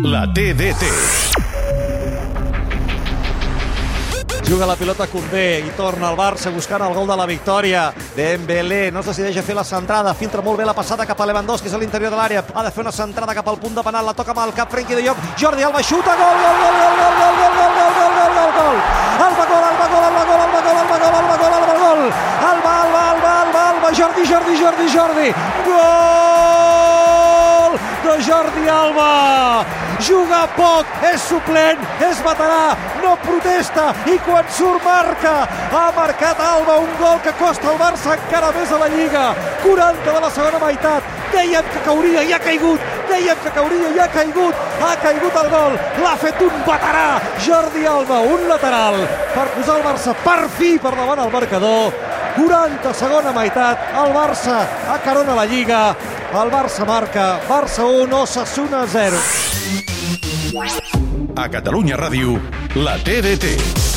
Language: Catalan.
La TDT. Juga la pilota Condé i torna al Barça buscant el gol de la victòria. Dembélé no es decideix a fer la centrada, filtra molt bé la passada cap a Lewandowski, és a l'interior de l'àrea, ha de fer una centrada cap al punt de penal, la toca amb el cap Frenkie de Jong, Jordi Alba xuta, gol, gol, gol, gol, gol, gol, gol, gol, gol, gol, gol, gol, gol, Alba gol, Alba gol, Alba gol, Alba gol, Alba gol, Alba gol, Alba gol, Alba, Alba, Alba, Alba, Alba, Jordi, Jordi, Jordi, Jordi, gol de Jordi Alba, juga poc, és suplent, és veterà, no protesta i quan surt marca. Ha marcat Alba un gol que costa al Barça encara més a la Lliga. 40 de la segona meitat. Dèiem que cauria i ha caigut. Dèiem que cauria i ha caigut. Ha caigut el gol. L'ha fet un veterà. Jordi Alba, un lateral per posar el Barça per fi per davant el marcador. 40 segona meitat. El Barça acarona la Lliga. El Barça marca. Barça 1, Osasuna 0. A Catalunya Ràdio, la TDT.